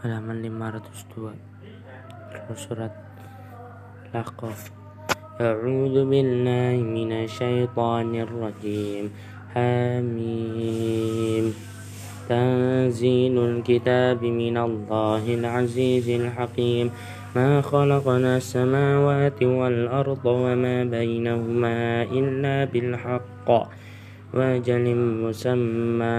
halaman 502 surat Lahqaf A'udzu billahi minasyaitonir rajim Hamim Tanzilul kitab minallahil azizil hakim ما خلقنا السماوات والأرض وما بينهما إلا بالحق وأجل مسمى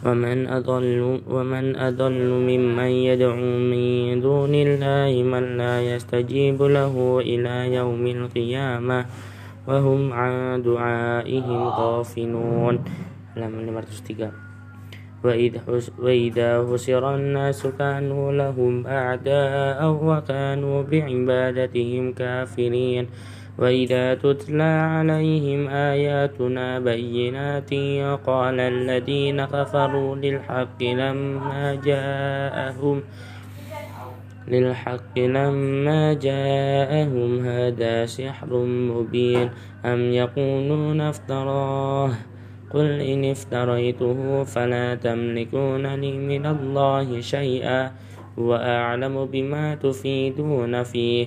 ومن أضل ومن أضل ممن يدعو من دون الله من لا يستجيب له إلى يوم القيامة وهم عن دعائهم غافلون. 503 وإذا حشر الناس كانوا لهم أعداء وكانوا بعبادتهم كافرين. وإذا تتلى عليهم آياتنا بينات قال الذين كفروا للحق لما جاءهم للحق لما جاءهم هذا سحر مبين أم يقولون افتراه قل إن افتريته فلا تملكون لي من الله شيئا وأعلم بما تفيدون فيه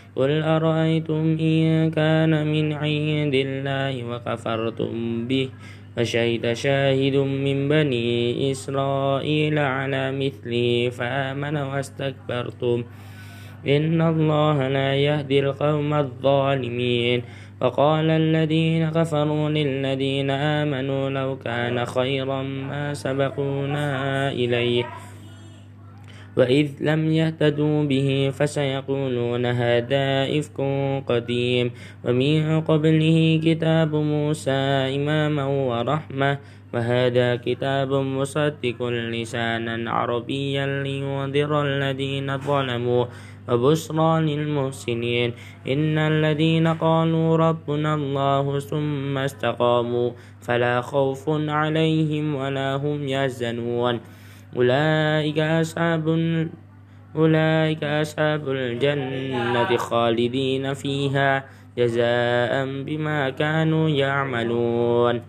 قل أرأيتم إن كان من عند الله وكفرتم به فشهد شاهد من بني إسرائيل على مثله فآمن واستكبرتم إن الله لا يهدي القوم الظالمين وقال الذين كفروا للذين آمنوا لو كان خيرا ما سبقونا إليه وإذ لم يهتدوا به فسيقولون هذا إفك قديم ومن قبله كتاب موسى إماما ورحمة وهذا كتاب مصدق لسانا عربيا لينذر الذين ظلموا وبشرى للمحسنين إن الذين قالوا ربنا الله ثم استقاموا فلا خوف عليهم ولا هم يحزنون أولئك أصحاب أولئك أصحاب الجنة خالدين فيها جزاء بما كانوا يعملون.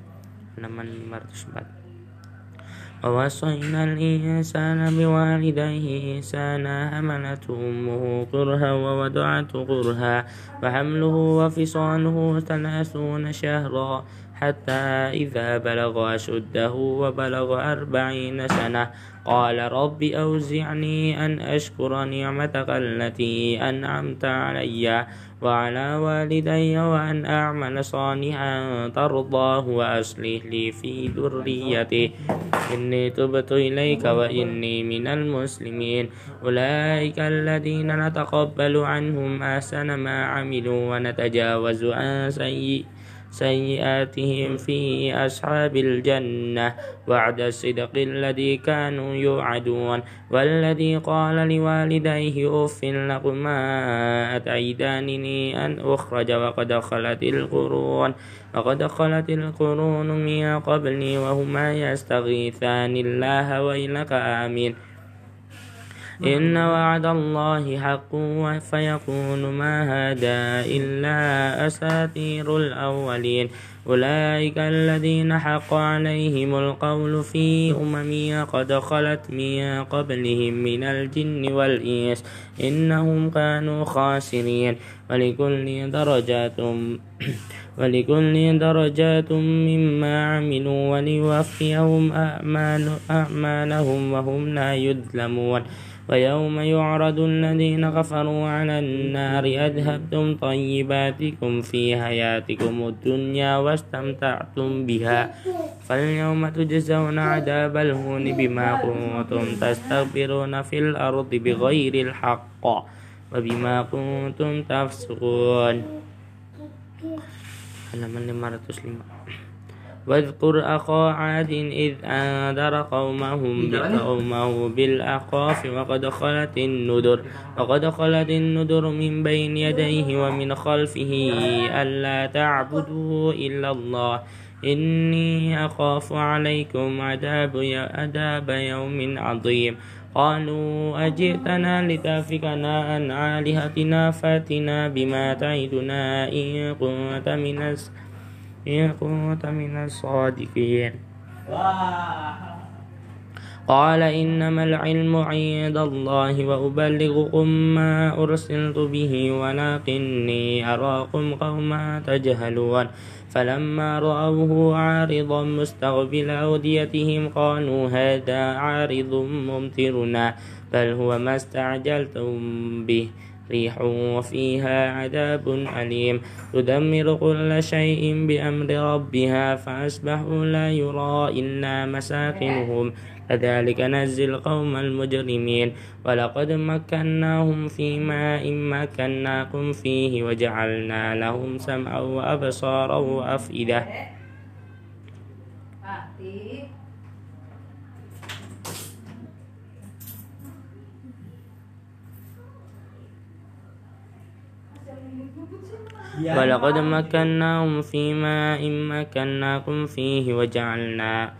ووصينا الإنسان بوالديه إحسانا حملته أمه كرها ووضعته كرها وحمله وفصاله ثلاثون شهرا. حتى إذا بلغ أشده وبلغ أربعين سنة. قال رب أوزعني أن أشكر نعمتك التي أنعمت علي وعلى والدي وأن أعمل صالحا ترضاه وأصلح لي في ذريتي إني تبت إليك وإني من المسلمين. أولئك الذين نتقبل عنهم أحسن ما عملوا ونتجاوز عن سيئ سيئاتهم في أصحاب الجنة وعد الصدق الذي كانوا يوعدون والذي قال لوالديه أف لكما أتعيدانني أن أخرج وقد خلت القرون وقد خلت القرون من قبلي وهما يستغيثان الله ويلك آمين إن وعد الله حق فيكون ما هذا إلا أساطير الأولين. أولئك الذين حق عليهم القول في أمم قد خلت من قبلهم من الجن والإنس إنهم كانوا خاسرين. ولكل درجات ولكل درجات مما عملوا وليوفيهم أعمال أعمالهم وهم لا يظلمون. ويوم يعرض الذين كفروا على النار أذهبتم طيباتكم في حياتكم الدنيا واستمتعتم بها. فاليوم تجزون عذاب الهون بما كنتم تستكبرون في الأرض بغير الحق وبما كنتم تفسقون. Halaman 505 واذكر أخا عاد إذ أنذر قومهم بقومه بالأحقاف وقد خلت النذر وقد خلت النذر من بين يديه ومن خلفه ألا تعبدوا إلا الله. إني أخاف عليكم عذاب عذاب يوم عظيم. قالوا أجئتنا لتأفكنا عن آلهتنا فاتنا بما تعدنا إن كنت من إن كنت من الصادقين. قال إنما العلم عند الله وأبلغكم ما أرسلت به ولكني أراكم قوما تجهلون. فلما رأوه عارضا مستقبل أوديتهم قالوا هذا عارض ممطرنا بل هو ما استعجلتم به. ريح وفيها عذاب أليم تدمر كل شيء بأمر ربها فأصبحوا لا يرى إلا مساكنهم كذلك نزل القوم المجرمين ولقد مكناهم في ماء مكناكم فيه وجعلنا لهم سمعا وأبصارا وأفئدة ولقد مكناهم في ماء مكناكم فيه وجعلنا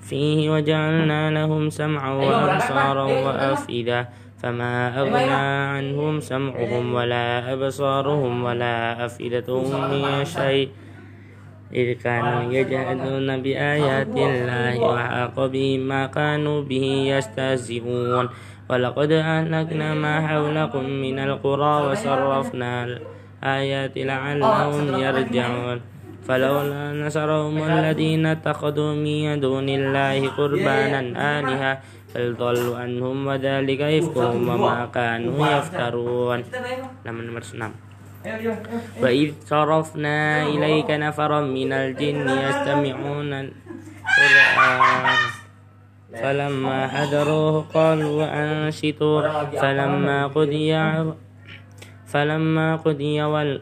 فيه وجعلنا لهم سمعا وأبصارا وأفئدة. فما أغنى عنهم سمعهم ولا أبصارهم ولا أفئدتهم من شيء. إذ كانوا يجهدون بآيات الله وحاق بهم ما كانوا به يستهزئون. ولقد أهلكنا ما حولكم من القرى وصرفنا الآيات لعلهم يرجعون. فلولا نصرهم الذين اتخذوا من دون الله قربانا آلهة بل ضلوا عنهم وذلك إفكهم وما كانوا يفترون. وإذ صرفنا إليك نفرا من الجن يستمعون القرآن. فلما حضروه قالوا أنشطوا فلما قضي فلما قضي وال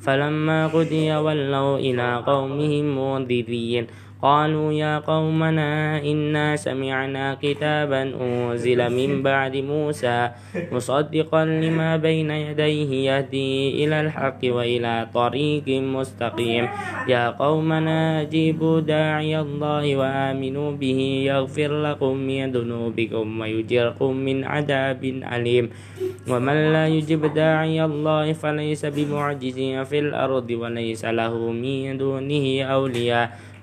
فلما قضي ولوا إلى قومهم منذرين قالوا يا قومنا إنا سمعنا كتابا أنزل من بعد موسى مصدقا لما بين يديه يهدي إلى الحق وإلى طريق مستقيم. يا قومنا أجيبوا داعي الله وآمنوا به يغفر لكم من ذنوبكم ويجركم من عذاب أليم. ومن لا يجب داعي الله فليس بمعجز في الأرض وليس له من دونه أولياء.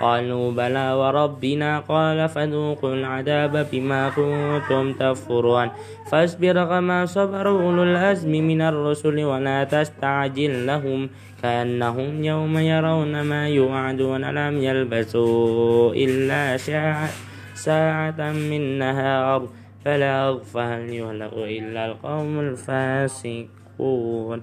قالوا بلى وربنا قال فذوقوا العذاب بما كنتم تكفرون فاصبر كما صبر أولو الأزم من الرسل ولا تستعجل لهم كأنهم يوم يرون ما يوعدون لم يلبسوا إلا ساعة من نهار فلا فهل يهلك إلا القوم الفاسقون